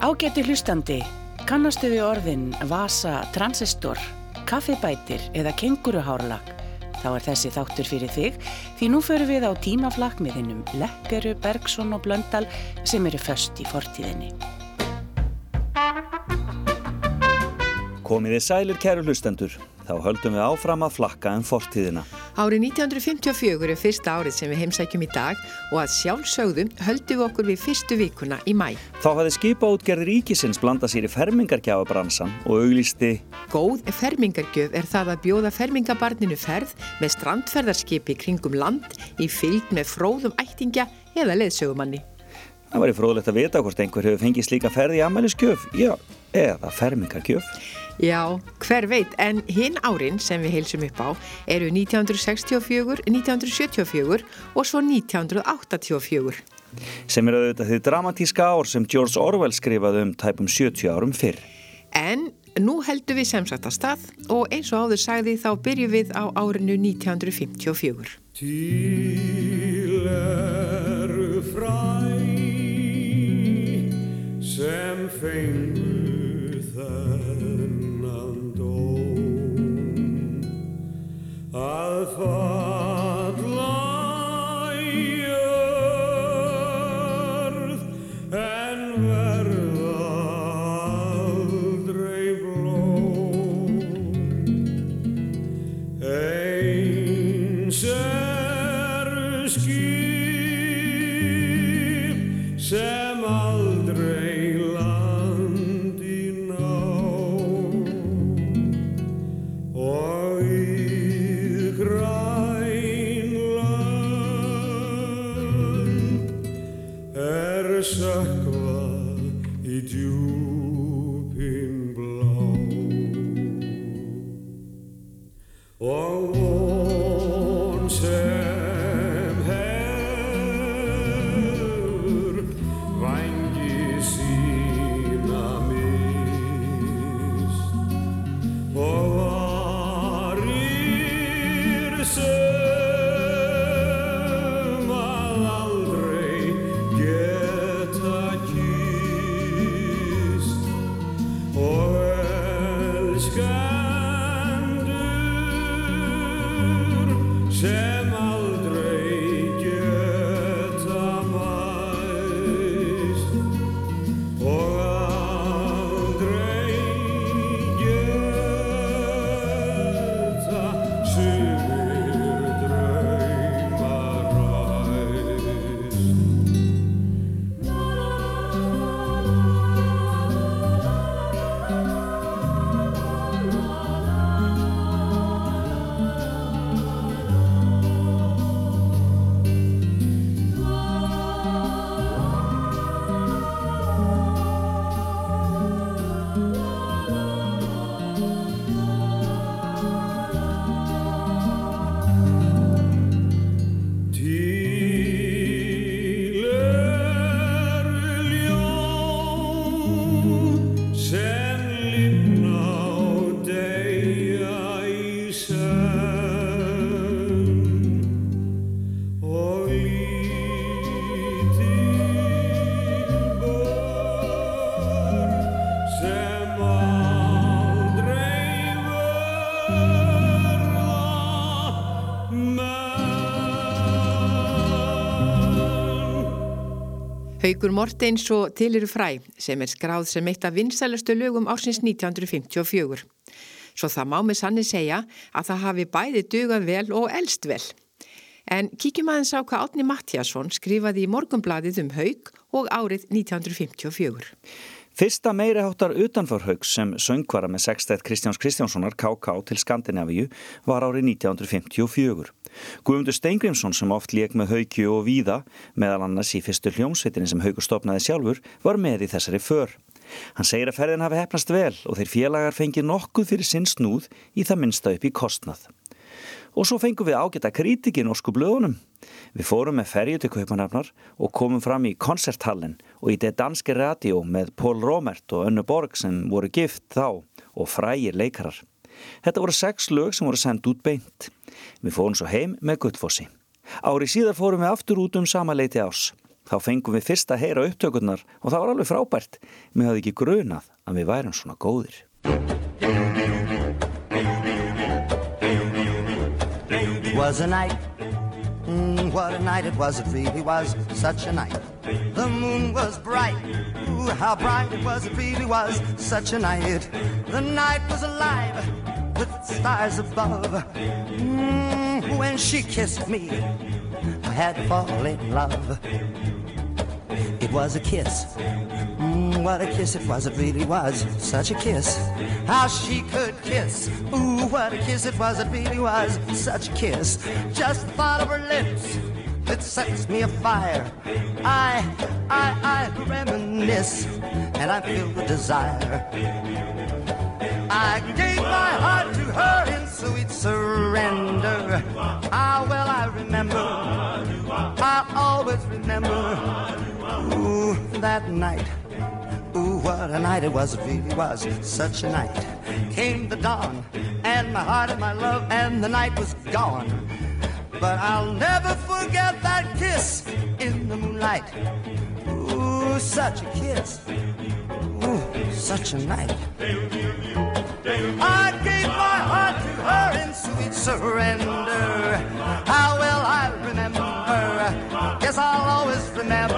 Ágæti hlustandi, kannastu við orðin vasa, transistor, kaffibætir eða kenguruhárlag? Þá er þessi þáttur fyrir þig því nú förum við á hinnum Lekkeru, Bergson og Blöndal sem eru först í fortíðinni. Komiði sælir kæru hlustendur, þá höldum við áfram að flakka en um fortíðina. Árið 1954 er fyrsta árið sem við heimsækjum í dag og að sjálfsögðum höldum við okkur við fyrstu vikuna í mæ. Þá hafði skipaútgerði ríkisins blanda sér í fermingargjafabransan og auglisti Góð fermingargjöf er það að bjóða fermingabarninu ferð með strandferðarskipi kringum land í fylg með fróðum ættingja eða leðsögumanni. Það var í fróðlegt að vita hvort einhver hefur fengið slíka ferð í amæliskjöf, já, eða fermingargjöf. Já, hver veit, en hinn árin sem við heilsum upp á eru 1964, 1974 og svo 1984. Sem er auðvitað því dramatíska ár sem George Orwell skrifaði um tæpum 70 árum fyrr. En nú heldum við semsagt að stað og eins og áður sagði þá byrjum við á árinu 1954. Til eru fræ fengu þennan dóm. Að falla Haugur Morteins og Til eru fræ sem er skráð sem eitt af vinsælustu lögum ársins 1954. Svo það má með sanni segja að það hafi bæði dugað vel og elst vel. En kíkjum aðeins á hvað Átni Mattiasson skrifaði í morgumbladið um Haug og árið 1954. Fyrsta meiri háttar utanförhauks sem söngvara með sextætt Kristjáns Kristjánssonar KK til Skandinavíu var árið 1954. Guðmundur Steingrimsson sem oft leik með haukju og víða, meðal annars í fyrstu hljómsveitinni sem haugur stopnaði sjálfur, var með í þessari för. Hann segir að ferðin hafi hefnast vel og þeir félagar fengið nokkuð fyrir sinn snúð í það minnsta upp í kostnað. Og svo fengum við ágæta krítik í norsku blöðunum. Við fórum með ferju til Kaupanafnar og komum fram í konserthallin og í det danske radio með Pól Rómert og Önnu Borg sem voru gift þá og frægir leikarar. Þetta voru sex lög sem voru sendt út beint. Við fórum svo heim með Guttfossi. Ári síðar fórum við aftur út um sama leiti ás. Þá fengum við fyrst að heyra upptökurnar og það var alveg frábært. Mér hafði ekki grunað að við værum svona góðir. Was a night, mm, what a night it was, it really was such a night. The moon was bright, ooh, how bright it was, it really was such a night. The night was alive with stars above. Mm, when she kissed me, I had to fall in love. It was a kiss. What a kiss it was, it really was such a kiss. How she could kiss. Ooh, what a kiss it was, it really was such a kiss. Just the thought of her lips, it sets me afire. I, I, I reminisce, and I feel the desire. I gave my heart to her in sweet surrender. Ah, well, I remember. I'll always remember. Ooh, that night. What a night it was, it really was such a night. Came the dawn, and my heart and my love, and the night was gone. But I'll never forget that kiss in the moonlight. Ooh, such a kiss. Ooh, such a night. I gave my heart to her in sweet surrender. How well I remember. Yes, I'll always remember.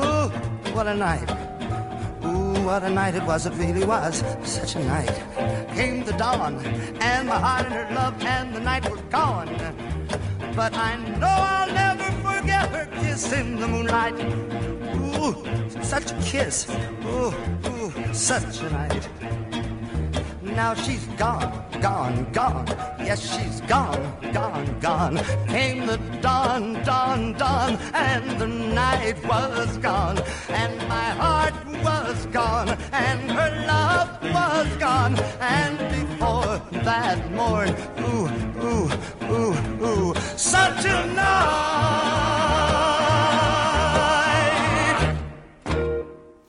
Ooh, what a night. What a night it was. It really was such a night. Came the dawn, and my heart and her love and the night were gone. But I know I'll never forget her kiss in the moonlight. Ooh, such a kiss. Ooh, ooh, such a night. Now she's gone, gone, gone. Yes, she's gone, gone, gone. Came the dawn, dawn, dawn, and the night was gone. And my heart was gone, and her love was gone. And before that morn, ooh, ooh, ooh, ooh, such a night.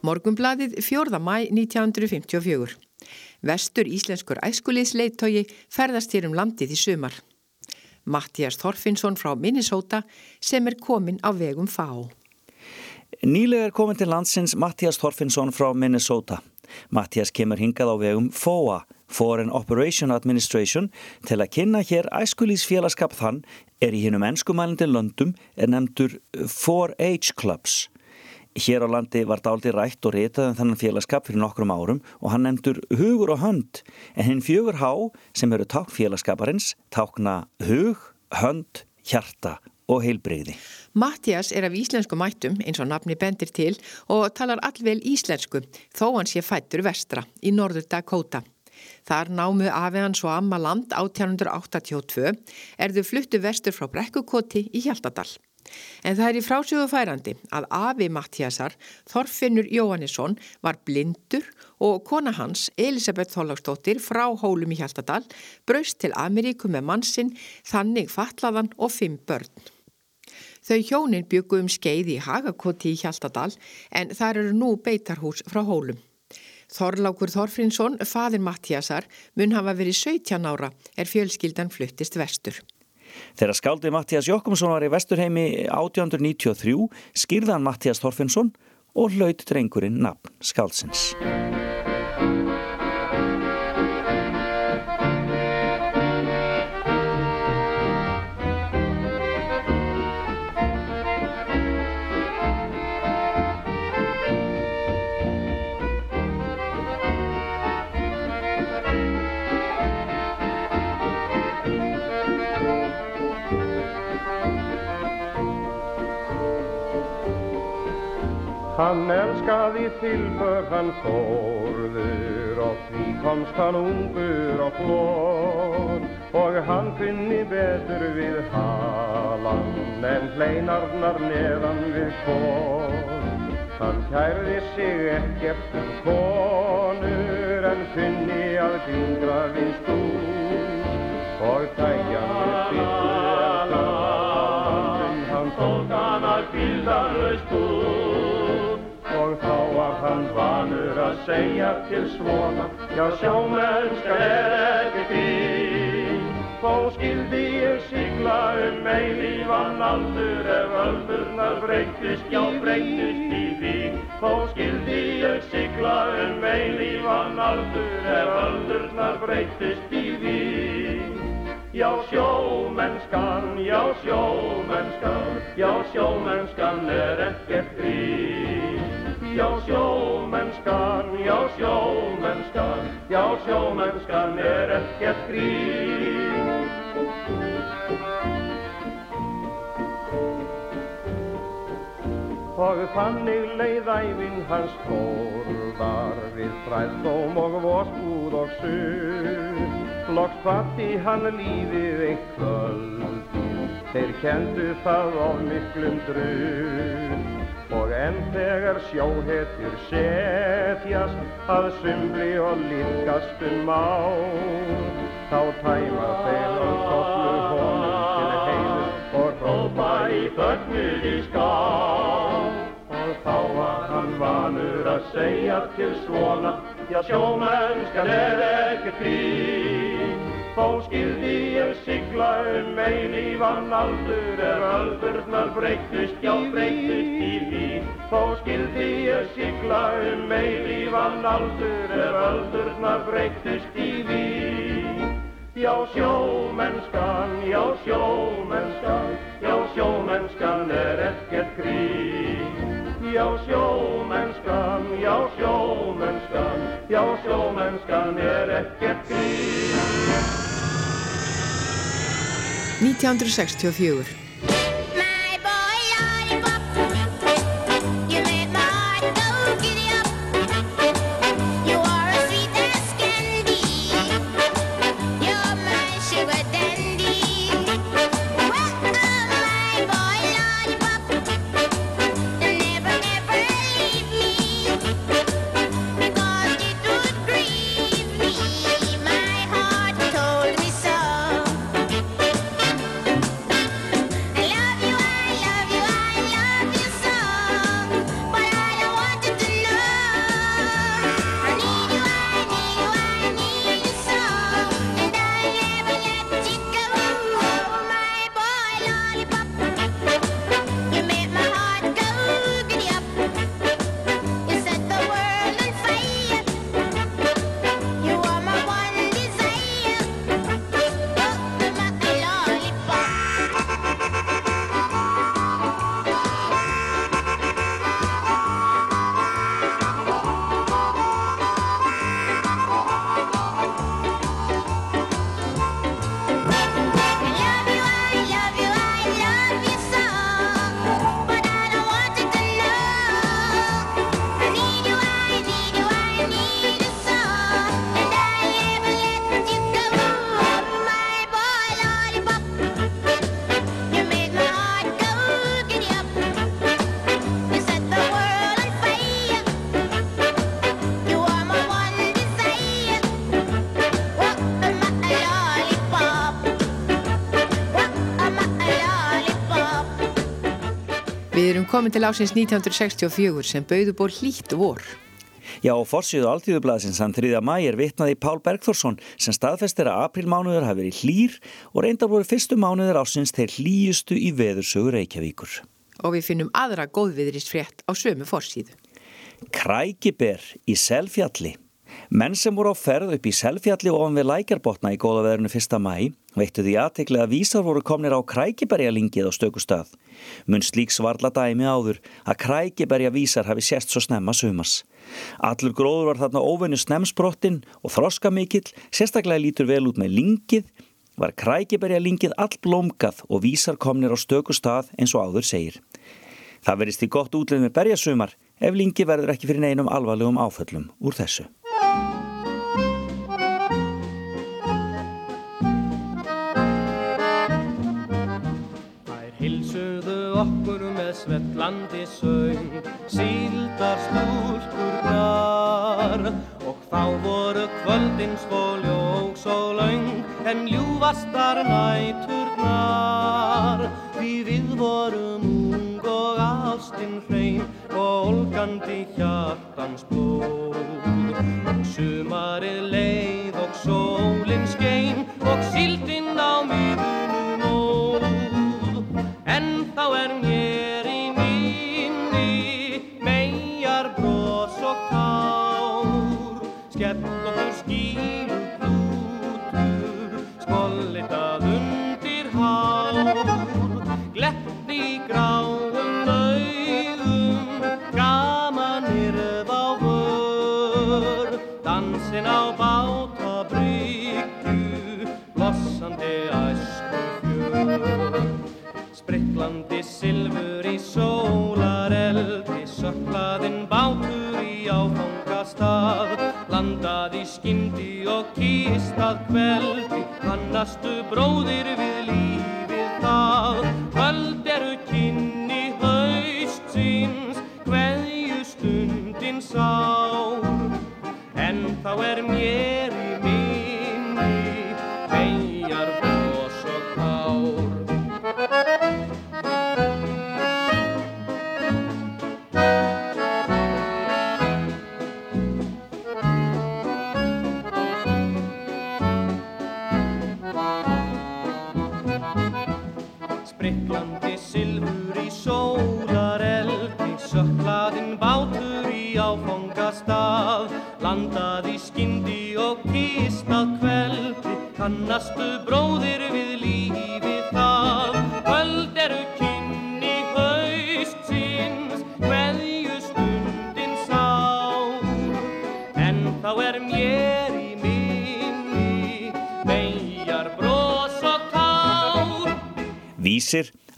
Morgumbladið 4. mæ 1954. Vestur íslenskur æskuliðsleitógi ferðast hér um landið í sumar. Mattias Þorfinnsson frá Minnesota sem er komin á vegum FAO. Nýlega er komin til landsins Mattias Þorfinnsson frá Minnesota. Mattias kemur hingað á vegum FOA, Foreign Operation Administration, til að kynna hér æskulíðsfélagskap þann er í hinnum ennskumælindi löndum er nefndur 4H Clubs. Hér á landi var dálti rætt og ritað um þennan félagskap fyrir nokkrum árum og hann nefndur hugur og hönd en hinn fjögur há sem eru tákn félagskaparins tákna hug, hönd, hjarta og heilbreyði. Mattias er af íslensku mættum eins og nafni bendir til og talar allvel íslensku þó hann sé fættur vestra í norður Dakota. Þar námu afi hans og amma land 1882 erðu fluttu vestur frá Brekkukoti í Hjaltadal. En það er í frásögu færandi að afi Mattiasar, Þorfinnur Jóhannesson, var blindur og kona hans, Elisabeth Þóllagsdóttir, frá Hólum í Hjaltadal, braust til Ameríku með mannsinn, þannig fatlaðan og fimm börn. Þau hjónin byggu um skeið í Hagakoti í Hjaltadal en þar eru nú beitarhús frá Hólum. Þorlákur Þorfinnsson, fadir Mattiasar, mun hafa verið 17 ára er fjölskyldan fluttist vestur. Þegar skáldi Mattias Jokkumsson var í Vesturheimi 1893 skýrðan Mattias Þorfinnsson og hlaut drengurinn nafn skálsins. Hann elskaði tilbör hann þórður og því komst hann ungur og flór og hann kunni betur við halan en hleinarnar neðan við kór. Hann kærði sig ekkert um konur en kunni að gingra við stúr. Og tækjan við byrju en hann hann tók hann að og þá var hann vanur að segja til svona já sjómennska er ekki fín Þó skildi ég sigla um eilífan aldur ef öldurnar breytist, já breytist í því. Þó skildi ég sigla um eilífan aldur ef öldurnar breytist í því. Já sjómennskan, já sjómennskan, já sjómennskan er ekkert grín. Já sjómennskan, já sjómennskan, já sjómennskan er ekkert grín. Og þannig leið æfinn hans tórðar við fræðdóm og vospúð og suð. Loks kvatti hann lífið eitt kvöldin, þeir kendu það of miklum druð. Og enn þegar sjóhetjur setjast að sumli og lífgast um á, þá tæma þeir um kollu honum til heiðu og rópa í þögnuð í skál. Og þá var hann vanur að segja til svona, já sjómennskan er ekkert grín. Þó skildi ég sigla um eilífan aldur ef öldurnar breytist, já breytist í því. Þó skildi ég sigla um eilífan aldur ef öldurnar breytist í því. Já sjómennskan, já sjómennskan, já sjómennskan er ekkert grín. Já sjómennskan, já sjómennskan, já sjómennskan er ekkert grín. 1964. komin til ásins 1964 sem bauðu bór hlýtt vor. Já, og forsýðu alltíðublaðsins hann 3. mægir vitnaði Pál Bergþórsson sem staðfestir að aprilmánuður hafi verið hlýr og reyndar voru fyrstu mánuður ásins þeir hlýjustu í veðursögu Reykjavíkur. Og við finnum aðra góðviðrist frétt á sömu forsíðu. Krækiber í Selfjalli. Menn sem voru á ferð upp í Selfjalli ofan við Lækjarbotna í góða veðrunu 1. mæ veittu því aðteklega að vísar voru komnir á krækiberjalingið á stöku stað. Mun slík svarla dæmi áður að krækiberja vísar hafi sérst svo snemma sumas. Allur gróður var þarna óvennu snemsbrottin og þroska mikill, sérstaklega lítur vel út með lingið, var krækiberjalingið all blómgað og vísar komnir á stöku stað eins og áður segir. Það verist því gott útlið með berjasumar ef lingi verður ekki fyrir neinum alvarlegum áföllum úr þessu. Svellandi söng, síldar stúlkurnar og þá voru kvöldin svo ljós og laung en ljúfastar næturnar. Því við vorum ung og ástinn hrein og olgandi hjartans blóð og sumarið leið og sólinn skein og síldinn á miðunum móð. En þá er mér og kýstað kveldi, kannastu bróðir við lífið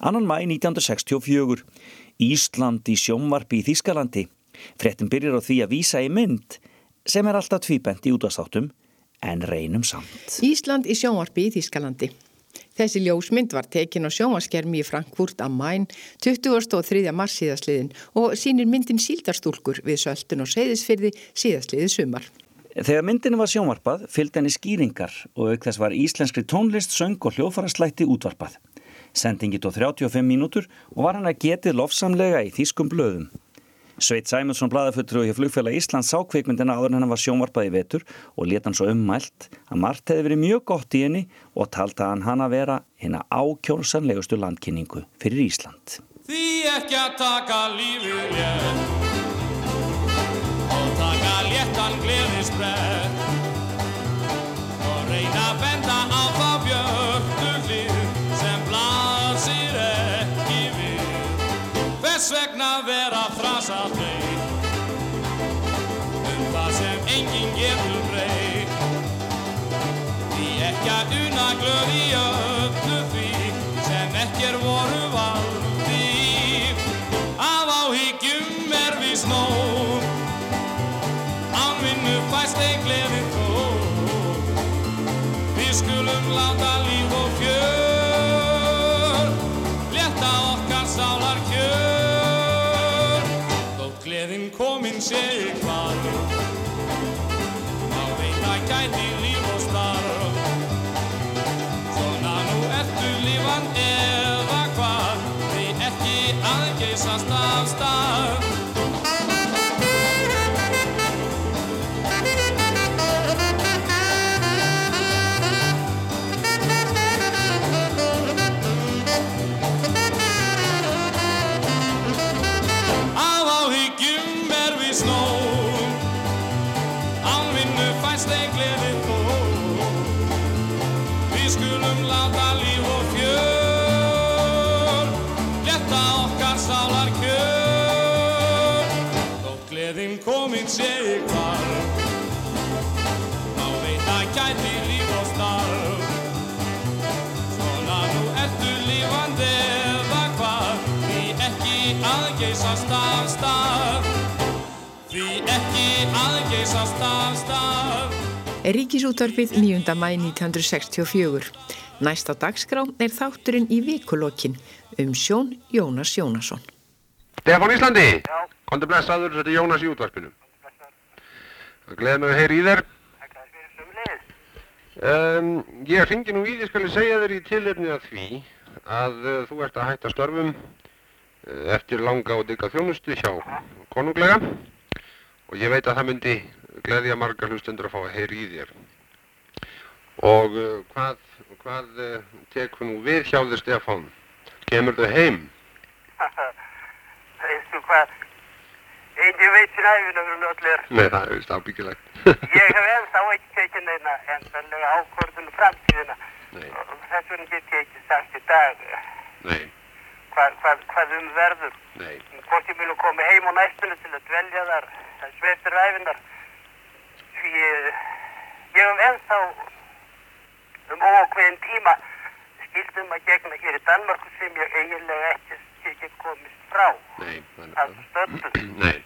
annan mæ 1964. Ísland í sjónvarpi í Þískalandi. Frettin byrjar á því að vísa í mynd sem er alltaf tvíbent í útastáttum en reynum samt. Ísland í sjónvarpi í Þískalandi. Þessi ljósmynd var tekin á sjónvarskermi í Frankfurt am Main 23. mars síðasliðin og sínir myndin síldarstúlkur við söldun og seyðisfyrði síðasliði sumar. Þegar myndinu var sjónvarpað fylgdi henni skýringar og auk þess var íslenskri tónlist, söng og hljófaraslætti útvarpað. Sendingi tó 35 mínútur og var hann að getið lofsamlega í þýskum blöðum. Sveit Sæmundsson blaðafuttur og hjá flugfélag Ísland sá kvikmyndina áður en hann var sjónvarpað í vetur og leta hann svo ummælt að margt hefði verið mjög gott í henni og talta hann hann að vera hérna ákjórsanlegustu landkynningu fyrir Ísland. Því ekki að taka lífið létt Og taka léttan gleðisbrett Hvers vegna vera þrasa þreyt Um það sem enginn getur breytt. Því ekki að una glöð í komin geysast af stað Því ekki að geysast af stað Ríkisútvarfið 9. mæ 1964. Næst á dagskrá er þátturinn í vikulokin um sjón Jónas Jónasson. Stefán Íslandi, kontu blessaður, þetta er Jónas í útvarpinu. Það gleði mig að heyra í þér. Um, ég ringi nú í því, skal ég segja þér í tilefni að því að uh, þú ert að hætta störfum eftir langa og digga þjónustu hjá konunglega og ég veit að það myndi gleðja margar hlustendur að fá að heyri í þér. Og uh, hvað, hvað uh, tekur nú við hjá þér Stefán? Kemur þau heim? Veistu hvað? Engin veit sin æfina fyrir allir. Nei, það er vist ábyggilegt. Ég hef ennþá ekki tekið neina endanlega ákvörðun um framtíðina. Nei, Og Þess vegna get ég ekki sagt í dag nei, hvað, hvað, hvað um verður. Hvort ég munu koma heim á næstunni til að dvelja þar, það sveitur æfinar. Því eh, ég hef ennþá um ókveðin tíma skildum að gegna hér í Danmarku sem ég eiginlega ekki, ekki komist frá. Nei, það stöndum. Nei.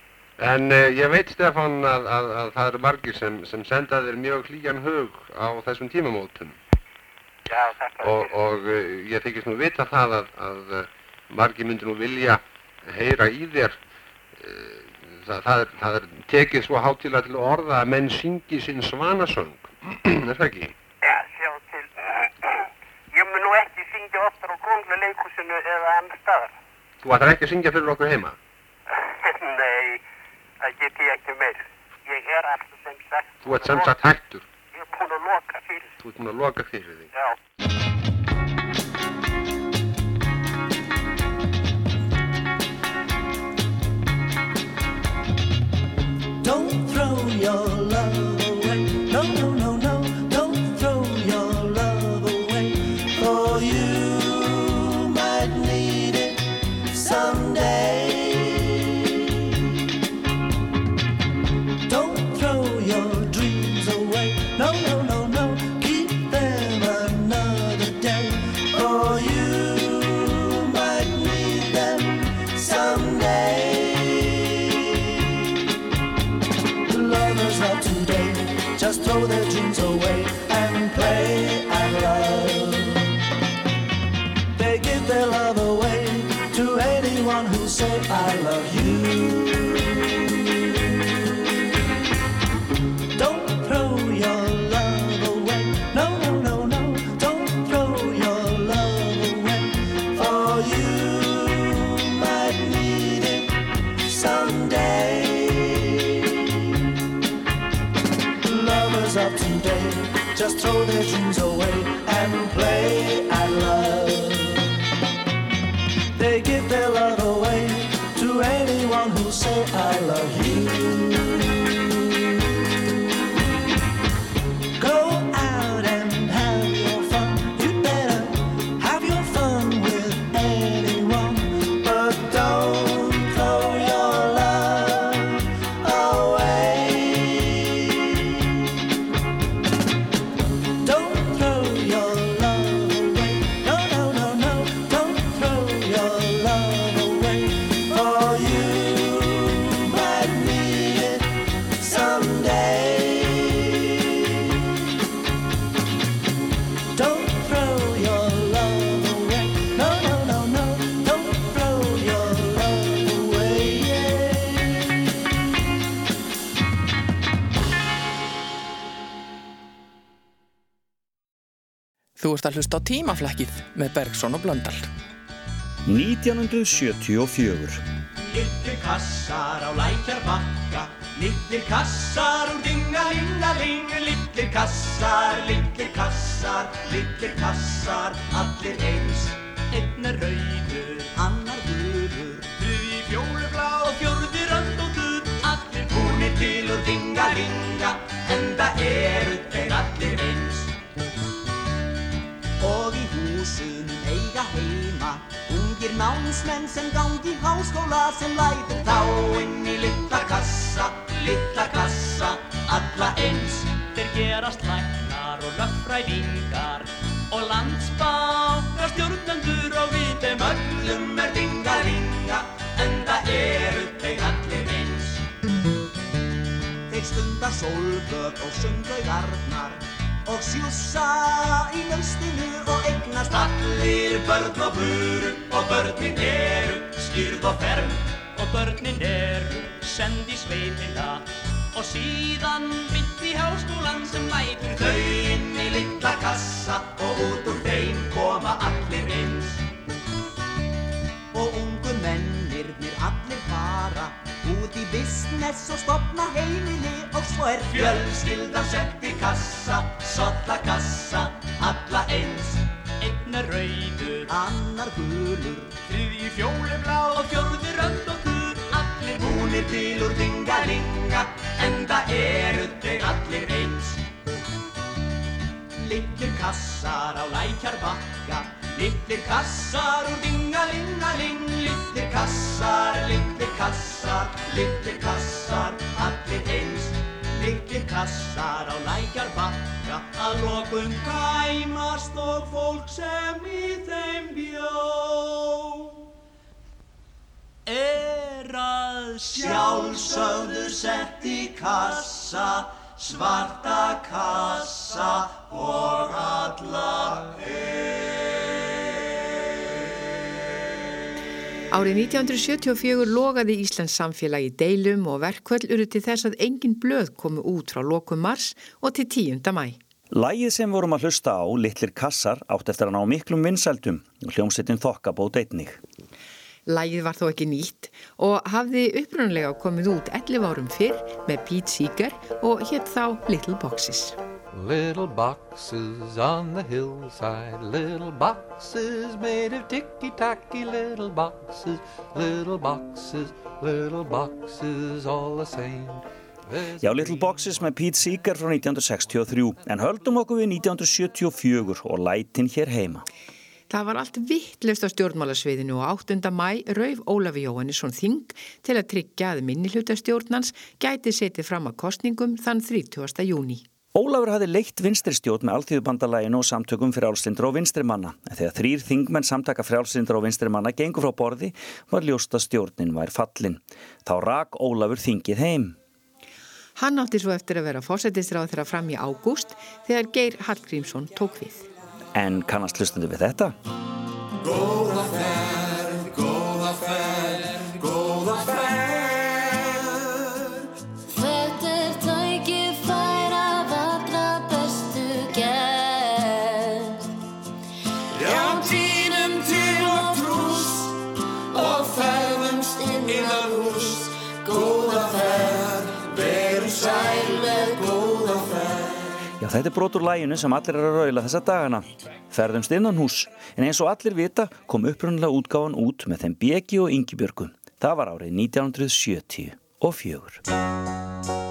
En uh, ég veit, Stefán, að, að, að það eru margir sem, sem senda þér mjög hlýjan hug á þessum tímamótum. Já, Og, og uh, ég þykist nú vita það að, að margir myndir nú vilja heyra í þér. Uh, það, það, er, það er tekið svo hátilega til orða að menn syngi sinn svanasöng. er það ekki? Já, sjá til. Ég mun nú ekki syngja oftar á kongla leikúsinu eða annar staðar. Þú ætlar ekki að syngja fyrir okkur heima? Nei, það get ég ekki meir. Ég er alltaf sem sagt. Þú ert sem sagt hættur. Ég er búin að loka fyrir. Þú ert búin að loka fyrir þig. Já. Þú ert að hlusta á tímaflækið með Bergson og Blöndal. 1974. Litlir kassar á lækjar bakka Litlir kassar úr dingalingaling Litlir kassar, litlir kassar Litlir kassar, allir eins Einn er rauður, annar gulur Þriði fjólublá og fjórði röndóttur Allir búnir til úr dingalinga Enda eru þeir allir eins Og í húsunum eiga heima Ungir námsmenn sem gangi háskóla sem lætur þá inn í litla kassa, litla kassa, alla eins. Þeir gerast læknar og lögfræðingar og landsbákar stjórnendur og við þeim Öllum er dingalinga, enda eru þeir allir eins. Þeir stunda sólböð og sundlaugarnar og sjússa í nöstinu og eignast allir börn og buru og börnin eru skýrð og ferm og börnin eru send í sveitina. Og síðan bytt í háskólan sem lætur þau inn í litla kassa. Og út úr þeim koma allir eins. Og ungu í Agnes og stopna heimili og svo er fjölskyldan sett í kassa, solla kassa, alla eins. Einn er rauður, Annar gulur, þriðji fjólublá og fjórði rönd og gul. Allir búnir til úr dingalinga, enda eru þeir allir eins. Litlir kassar á lækjar bakka, litlir kassar úr dingalingaling. Litlir kassar, litlir kassar, litlir kassar, allir eins. Litlir kassar á lækjar bakka, að lokum kæmast og fólk sem í þeim bjó. Er að sjálfsögðu sett í kassa, svarta kassa og alla Árið 1974 logaði Íslands samfélagi deilum og verkvöld eru til þess að engin blöð komu út frá lokum mars og til 10. mæ. Lægið sem vorum að hlusta á, Littlir kassar, átt eftir að ná miklum vinsældum og hljómsettin þokkabót einnig. Lægið var þó ekki nýtt og hafði upprunlega komið út 11 árum fyrr með Pete Seeger og hétt þá Little Boxes. Little boxes on the hillside, little boxes made of ticky-tacky little boxes, little boxes, little boxes all the same. Já, Little Boxes með Pete Seeger frá 1963 en höldum okkur við 1974 og lætin hér heima. Það var allt vittlust á stjórnmálasviðinu og 8. mæ rauf Ólafi Jóhannesson Þing til að tryggja að minnilhutastjórnans gæti setið fram að kostningum þann 30. júni. Ólafur hafði leitt vinstristjórn með alþjóðbandalæginu og samtökum frjálslindur og vinstrimanna. En þegar þrýr þingmenn samtaka frjálslindur og vinstrimanna gengur frá borði var ljósta stjórnin vær fallin. Þá rak Ólafur þingið heim. Hann átti svo eftir að vera fósættisráð þeirra fram í ágúst þegar Geir Hallgrímsson tók við. En kannast hlustundu við þetta? Þetta er brotur læginu sem allir er að raula þessa dagana. Ferðumst innan hús, en eins og allir vita kom upprunnilega útgáfan út með þeim Beki og Ingibjörgu. Það var árið 1970 og fjögur.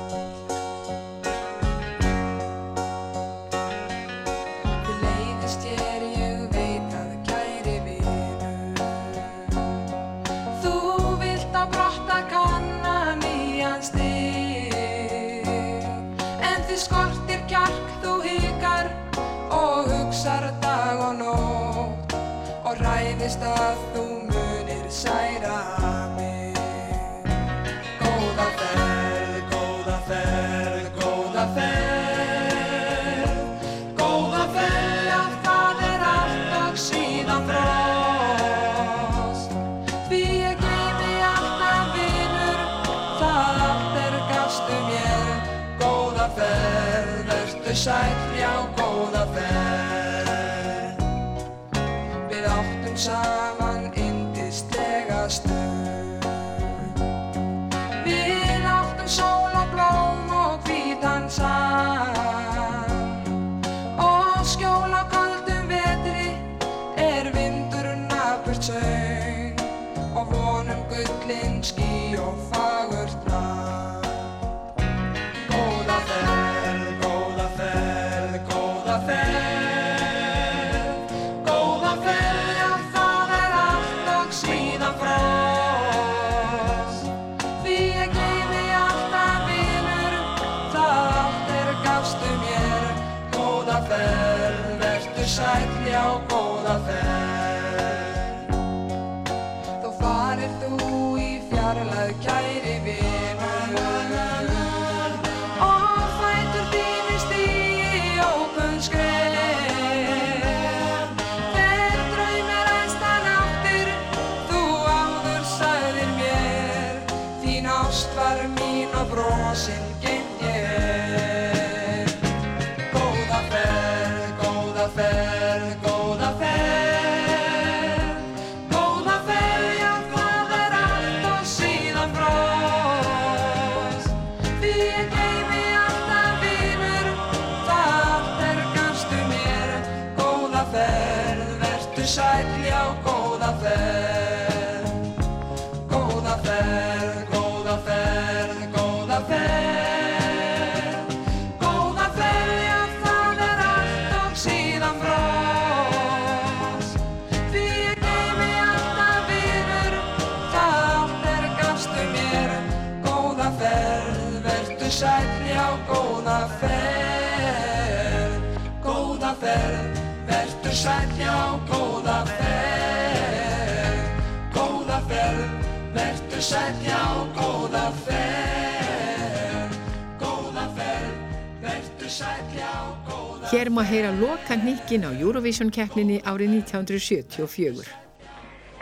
Sæll, já, góða ferð, góða ferð, vertu sæll, já, góða ferð, góða ferð, vertu sæll, já, góða ferð, góða ferð, vertu sæll, já, góða Hér má heyra loka hnikkin á Eurovision keppninni árið 1974.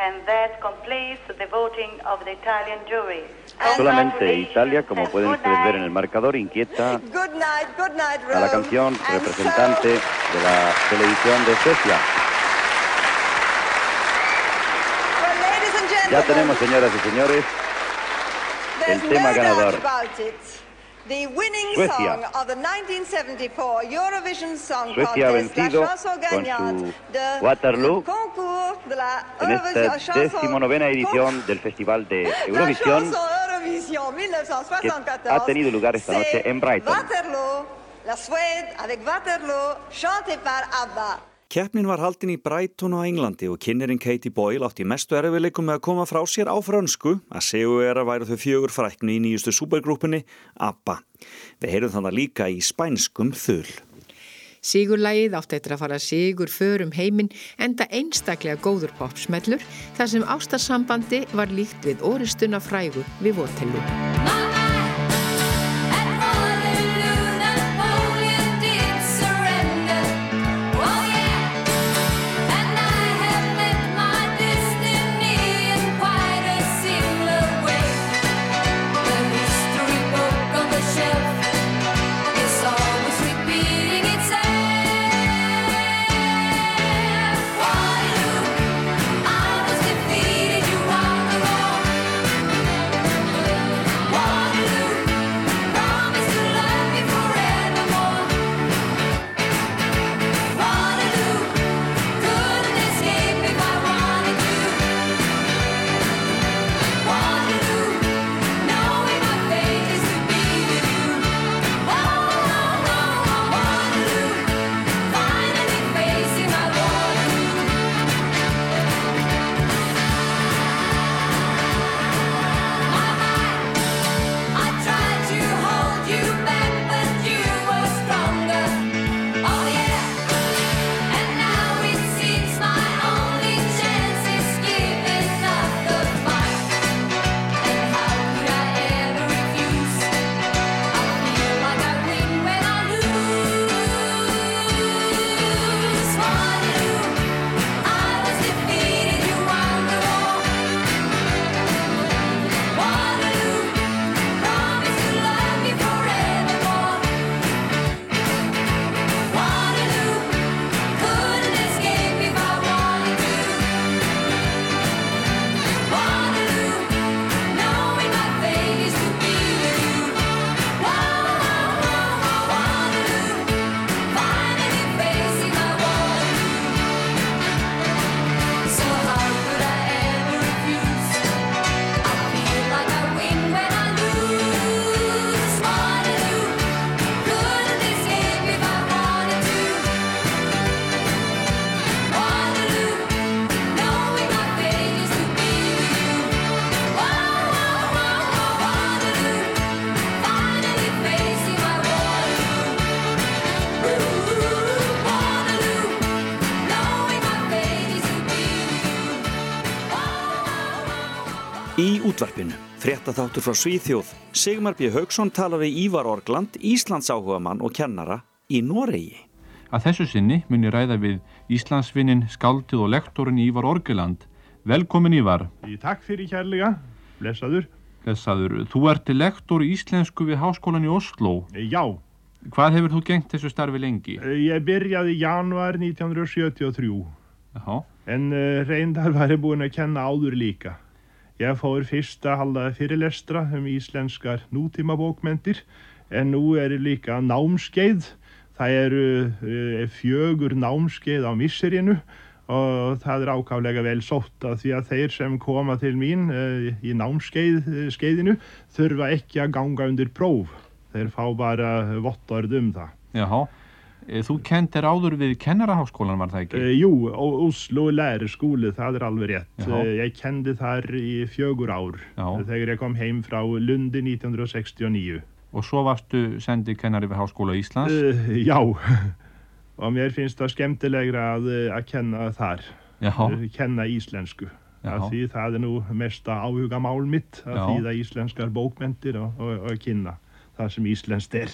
And that completes the voting of the Italian jury. Solamente Italia, como pueden ustedes ver en el marcador, inquieta a la canción representante de la televisión de Suecia. Ya tenemos, señoras y señores, el tema ganador. Suecia. Suecia ha vencido con su Waterloo en esta decimonovena edición del Festival de Eurovisión que ha tenido lugar esta noche en Brighton. La Waterloo. Keppnin var haldin í Brighton á Englandi og kynnerinn Katie Boyle átti mestu erfileikum með að koma frá sér á frönsku að séu er að væru þau fjögur fræknu í nýjustu supergrúpunni ABBA. Við heyrum þannig líka í spænskum þull. Sigurlægið átti eftir að fara sigur förum heiminn enda einstaklega góður popsmellur þar sem ástarsambandi var líkt við oristuna frægu við Votellu. Útvarpinu, frétta þáttur frá Svíþjóð, Sigmar B. Haugsson talar við Ívar Orgland, Íslands áhugamann og kennara í Noregi. Að þessu sinni mun ég ræða við Íslandsvinnin, skaldið og lektorinn Ívar Orgeland. Velkomin Ívar. Í takk fyrir kærlega, blessaður. Blessaður, þú ert lektor í íslensku við Háskólan í Oslo. Já. Hvað hefur þú gengt þessu starfi lengi? Ég byrjaði januar 1973. Já. En uh, reyndar var ég búinn að kenna áður líka. Ég fór fyrst að halda fyrirlestra um íslenskar nútímabókmentir en nú er ég líka námskeið. Það eru uh, fjögur námskeið á misserinu og það er ákaflega vel sótt að því að þeir sem koma til mín uh, í námskeiðinu þurfa ekki að ganga undir próf. Þeir fá bara vottorð um það. Jaha. Eh, Þú kentir áður við kennaraháskólan, var það ekki? Uh, jú, Oslo lærerskóli, það er alveg rétt. Já. Uh, ég kendi þar í fjögur ár Já. þegar ég kom heim frá Lundi 1969. og svo varstu sendi kennari við Háskóla Íslands. Uh, já, og mér finnst það skemmtilegra að, að kenna þar, Já. Kenna íslensku. Því það er nú mesta áhuga mál mitt að þýða íslenskar bókmentir og, og, og kynna það sem íslenskt er.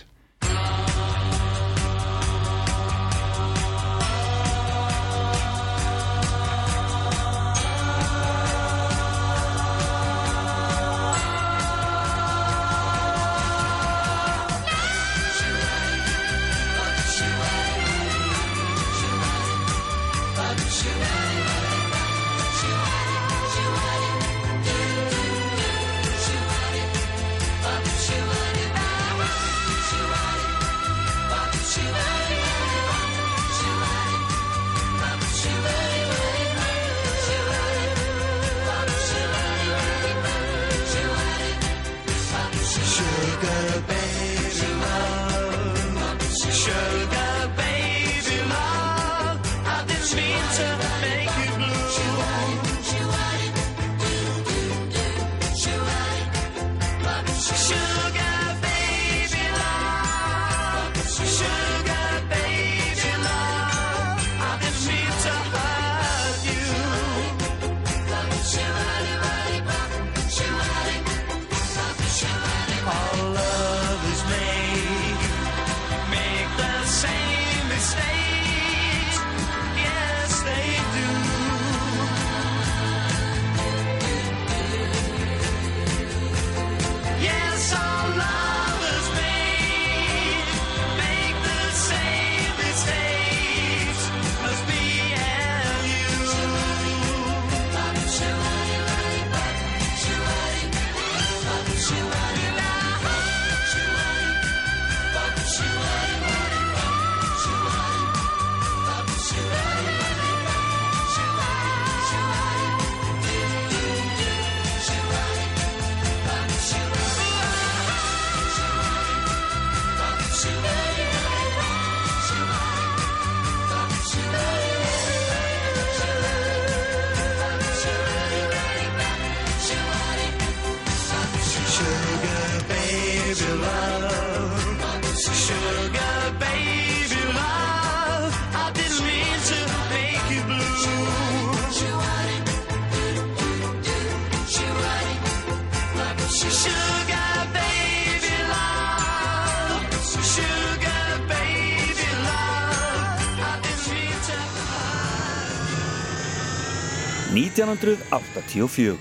1984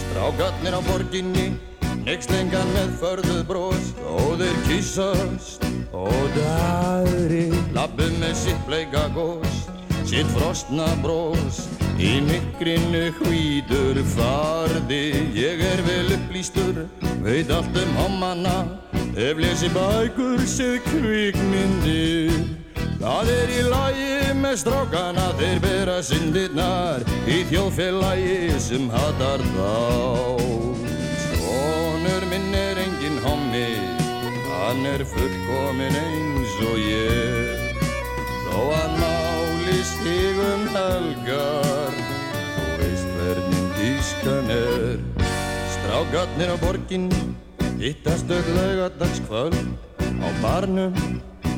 Strákarnir á borginni, nexlengan með förðuð brós og þeir kyssast og dagri lappum með sitt bleika gós, sitt frostna brós í mikrinu hvítur farði. Ég er vel upplýstur, veit allt um hommana. Hef lesi bækur, séð kvikmyndir Það er í lagi með strákana, þeir bera syndirnar í þjóðfélagi sem hatar þá. Svonur minn er engin hommi, hann er fullkomin eins og ég. Þó að máli stigum helgar, þú veist hvernig tískan er. Strákarnir á borginni, hittast öll laugadagskvöld á barnum.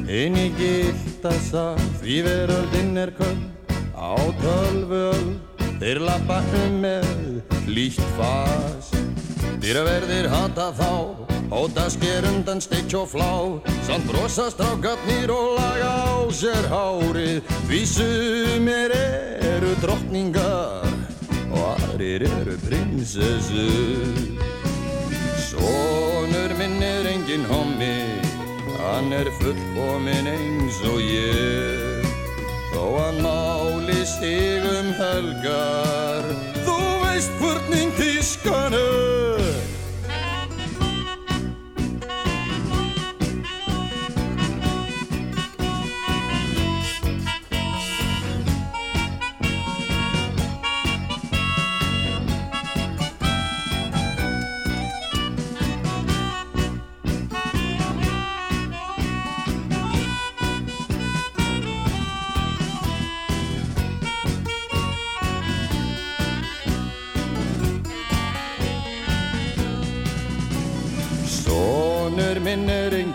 Inn í giltasa, því veröldinn er köld á tölvöld. Þeir lappa um með hlýtt fas. Dýraverðir hata þá, hóta sker undan steik og flá. Samt brosa strákarnir og laga á sér hárið. Því sumir eru drottningar og aðrir eru prinsessur. Sónur minn er engin hommi, hann er fullkomin eins og ég. Þó hann máli stigum helgar, þú veist hvernig tískan er.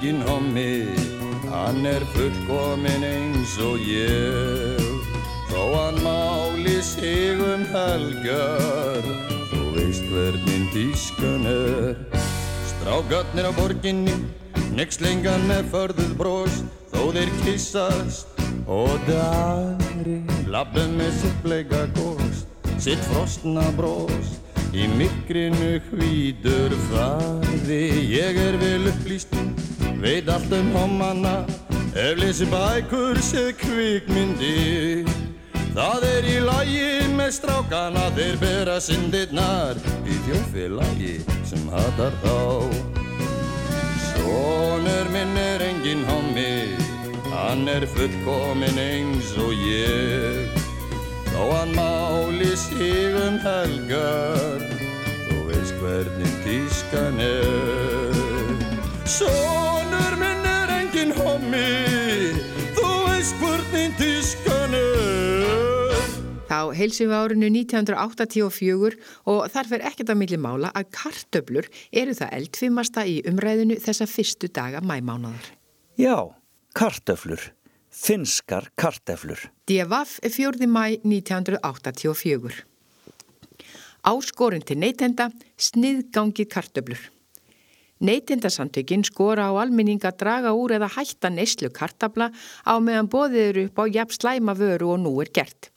Engin hommi, hann er fullkomin eins og ég. Þó hann máli sig um helgar, þú veist hvernig tískan er. Strákarnir á borginni, nexlingan með förðuð bros, þó þeir kissast og dagri. Labbum með sitt bleika góst, sitt frostna bros, í mikrinu hvítur farði. Ég er vel upplýstum, veit allt um hommanna, ef lesi bækur séð kvikmyndir. Það er í lagi með strákana, þeir bera syndirnar í þjóðfélagi sem hatar þá. Sónur minn er engin hommi, hann er fullkomin eins og ég. Þó hann máli sig um helgar, þú veist hvernig tískan er. Sónur hommi, þú veist hvernig tískan er. Þá heilsum við árinu 1984 og þar fer ekkert að milli mála að kartöblur eru það eldfimasta í umræðinu þessa fyrstu daga mæmánadar. Já, kartöflur. Finskar kartöflur. Er 4. mæ 1984. Áskorinn til neytenda, sniðgangi kartöblur. Neytendasamtökin skora á almenning að draga úr eða hætta neyslu kartabla á meðan bóðið eru upp á jafn slæma vöru og nú er gert.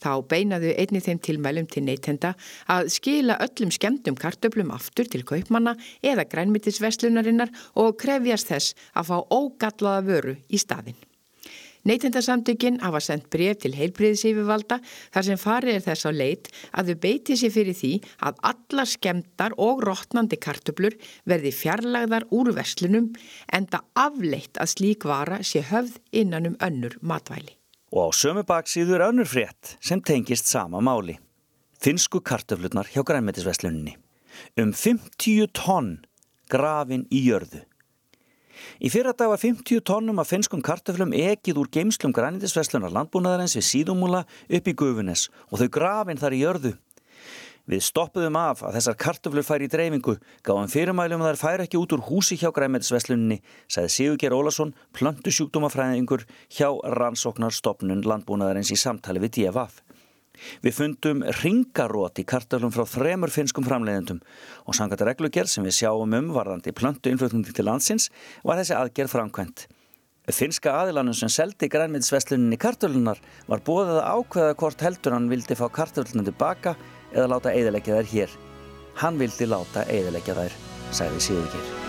Þá beinaðu einni þeim tilmælum til neytenda að skila öllum skemmtum kartöflum aftur til kaupmanna eða grænmyndisveslunarinnar og krefjast þess að fá ógallaða vöru í staðinn. Neytendasamtökin hafa sendt bref til heilbriðisífivalda þar sem farið er þess á leit að þau beiti sér fyrir því að allar skemmtar og rótnandi kartöflur verði fjarlagðar úr verslunum enda afleitt að slík vara sé höfð innan um önnur matvæli. Og á sömu baksíður önnur frétt sem tengist sama máli. Finsku kartöflurnar hjá grænmetisvesluninni. Um 50 tonn grafin í jörðu. Í fyrra dag var 50 tonnum af finskum kartöflum ekið úr geimslum grænindisveslunar landbúnaðarins við síðumúla upp í Gufunes og þau grafin þar í jörðu. Við stoppuðum af að þessar kartöflur færi í dreifingu, gáðum fyrirmælum að þær færi ekki út úr húsi hjá grænindisvesluninni, sagði Sigurger Ólason, plöntusjúkdómafræðingur hjá rannsóknarstopnun landbúnaðarins í samtali við DFF. Við fundum ringarót í kartöflum frá þremur finskum framleiðendum og sangat reglugerð sem við sjáum um varðandi plöntu innflutningi til landsins var þessi aðgerð framkvæmt. Finska aðilanum sem seldi grænmiðsvesluninni kartöflunar var bóðið að ákveða hvort heldur hann vildi fá kartöflunum tilbaka eða láta eiðilegja þær hér. Hann vildi láta eiðilegja þær, sagði Sigurgeir.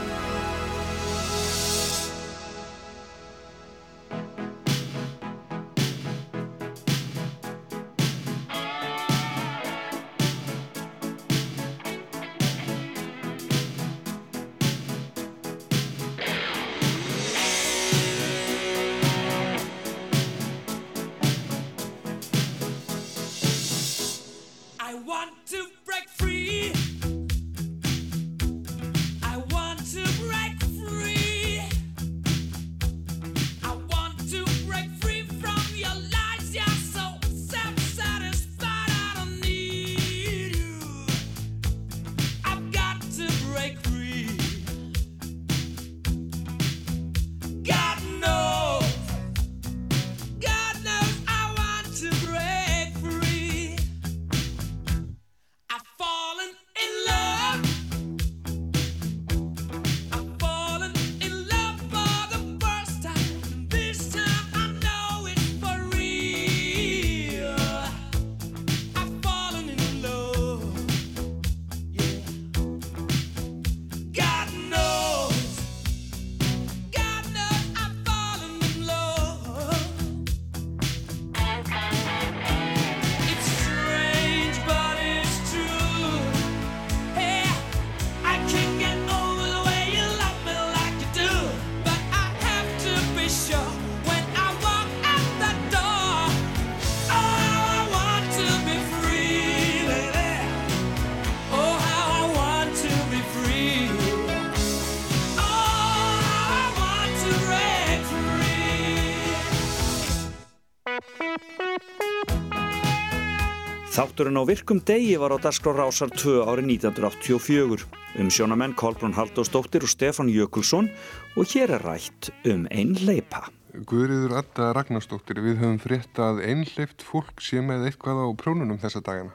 Þátturinn á virkum degi var á Dagskrá Rásar 2 árið 1984 um sjónamenn Kolbrún Haldósdóttir og Stefán Jökulsson og hér er rætt um einn leipa. Guðriður Adda Ragnarsdóttir, við höfum frétt að einhleipt fólk sé með eitthvað á prónunum þessa dagana.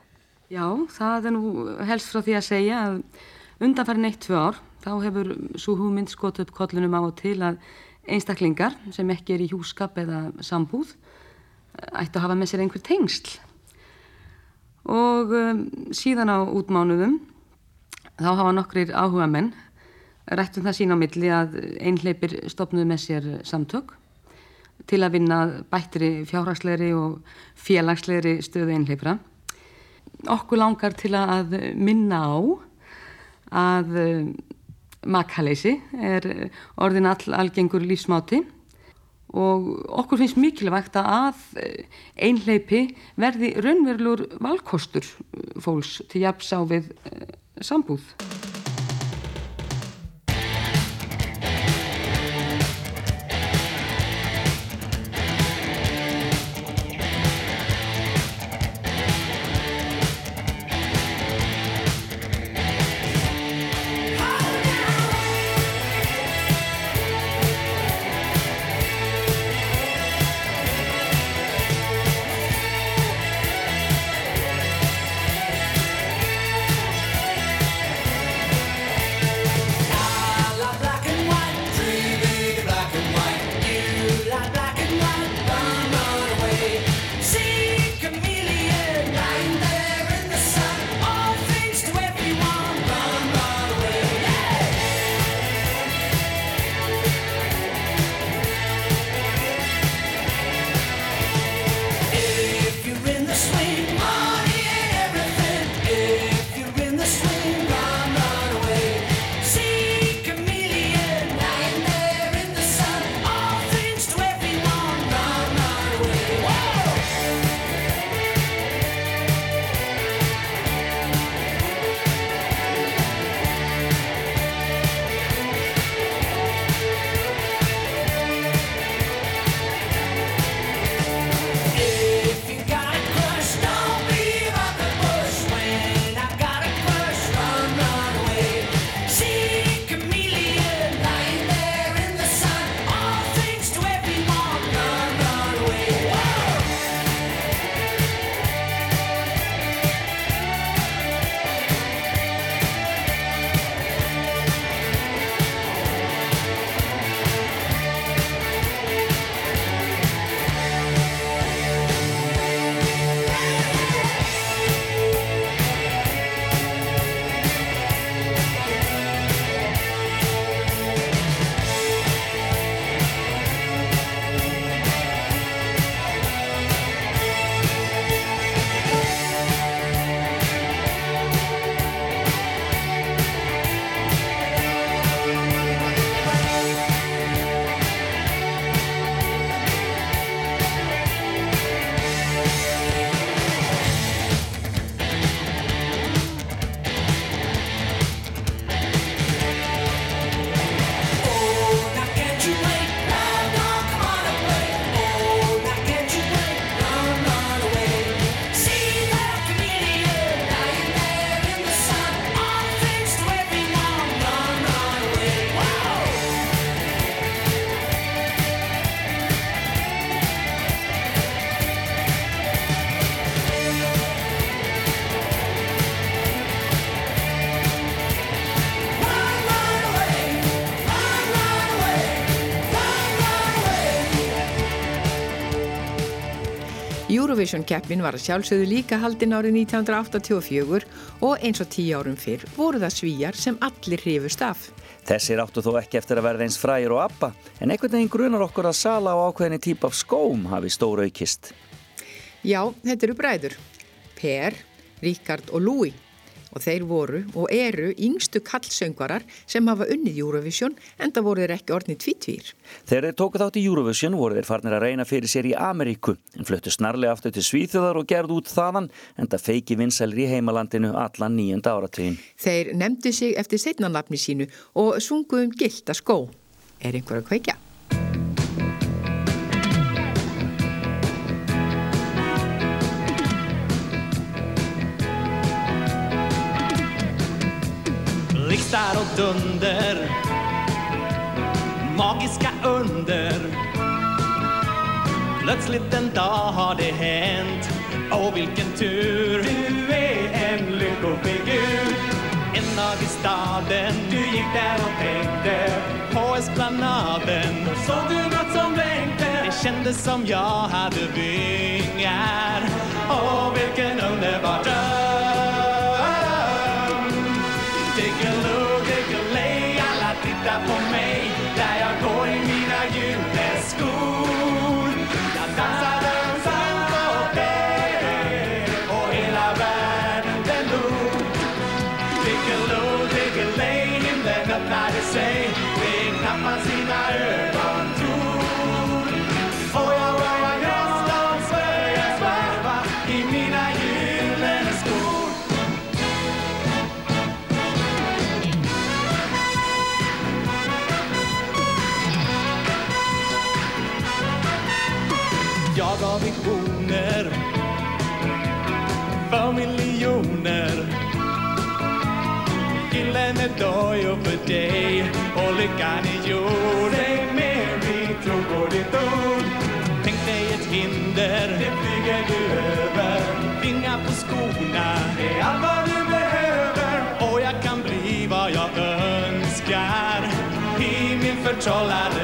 Já, það er nú helst frá því að segja að undanfærin eitt, tvö ár, þá hefur svo hugmynd skot upp kollunum á og til að einstaklingar sem ekki er í hjúskap eða sambúð ættu að hafa með sér einhver tengsl. Og um, síðan á útmánuðum þá hafa nokkrir áhuga menn rættum það sín á milli að einhleipir stopnuðu með sér samtök til að vinna bættri fjárhagslegri og félagslegri stöðu einhleipra. Okkur langar til að minna á að um, makaleysi er orðin all algengur lífsmáti og okkur finnst mikilvægt að einhleipi verði raunverulur valkostur fólks til jafns á við uh, sambúð. Eurovision keppnin var að sjálfsögðu líka haldin árið 1984 og eins og tíu árum fyrr voru það svíjar sem allir hrifust af. Þessir áttu þó ekki eftir að verða eins frægir og abba, en einhvern veginn grunar okkur að sala á ákveðinni típ af skóm hafi stóra aukist. Já, þetta eru bræður. Per, Ríkard og Louis. Og þeir voru og eru yngstu kallsöngvarar sem hafa unnið Eurovision en það voru þeir ekki orðnið tvítvýr. Þegar þeir tóku þátt í Eurovision voru þeir farnir að reyna fyrir sér í Ameríku en fluttu snarlega aftur til Svíþjóðar og gerðu út þaðan en það feiki vinsælir í heimalandinu allan nýjönda áratvín. Þeir nefndu sig eftir setnanafni sínu og sungu um gilda skó. Er einhver að kveikja? blixtar och dunder. Magiska under. Plötsligt en dag har det hänt. Åh, vilken tur. Du är en lyckofigur En dag i staden. Du gick där och tänkte På esplanaden. Såg du nåt som blänkte? Det kändes som jag hade vingar. Åh, vilken underbar dröm. för miljoner. Gyllene dojor för dig. Och lyckan är gjord. Säg mer, vi tror på ditt ord. Tänk dig ett hinder, det flyger du över. Vingar på skorna, det är allt vad du behöver. Och jag kan bli vad jag önskar. I min förtrollade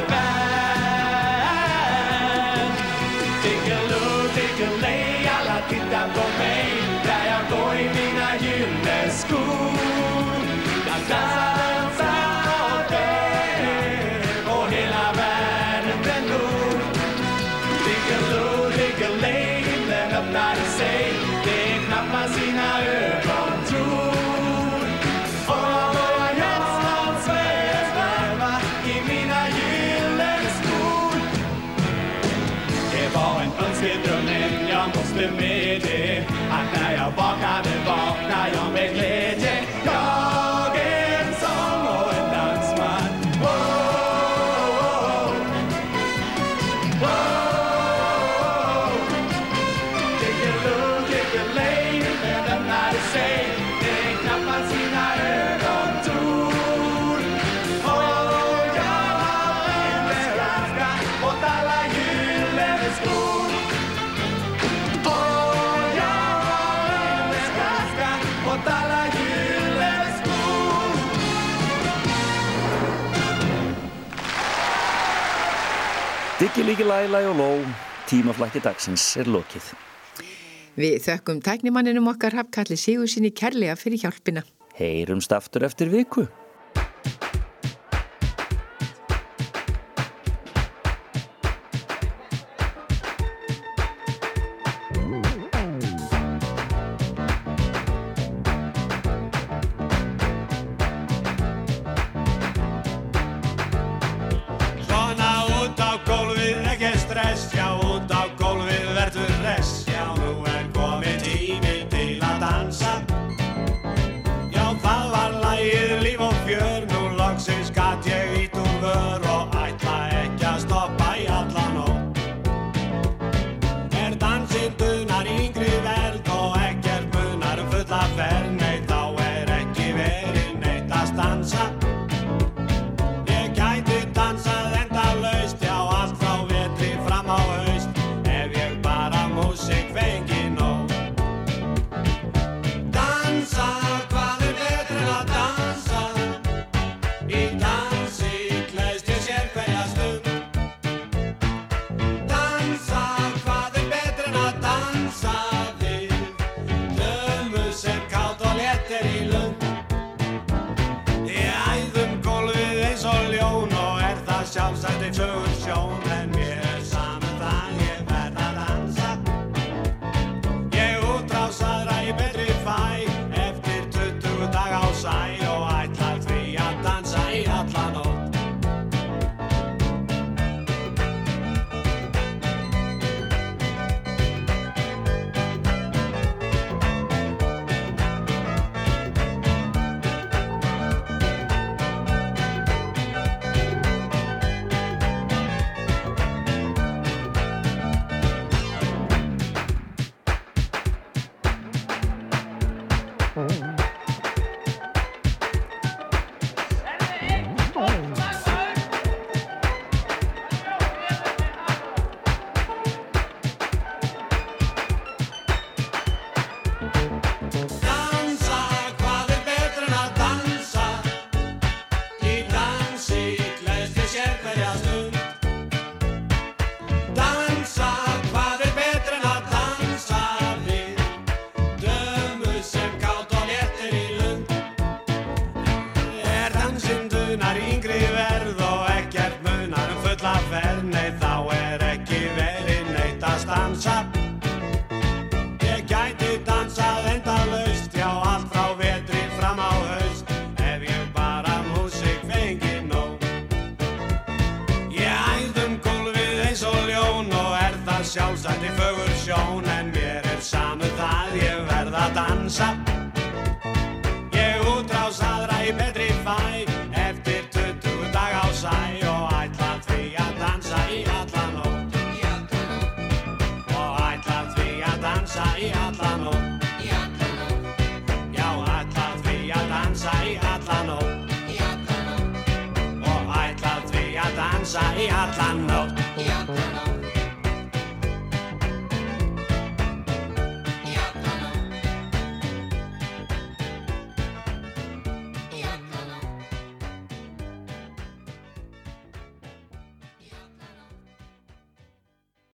Líki líki læg, læg og ló, tímaflætti dagsins er lokið. Við þökkum tæknimanninum okkar hafkalli Sigur sinni kærlega fyrir hjálpina. Heyrumst aftur eftir viku.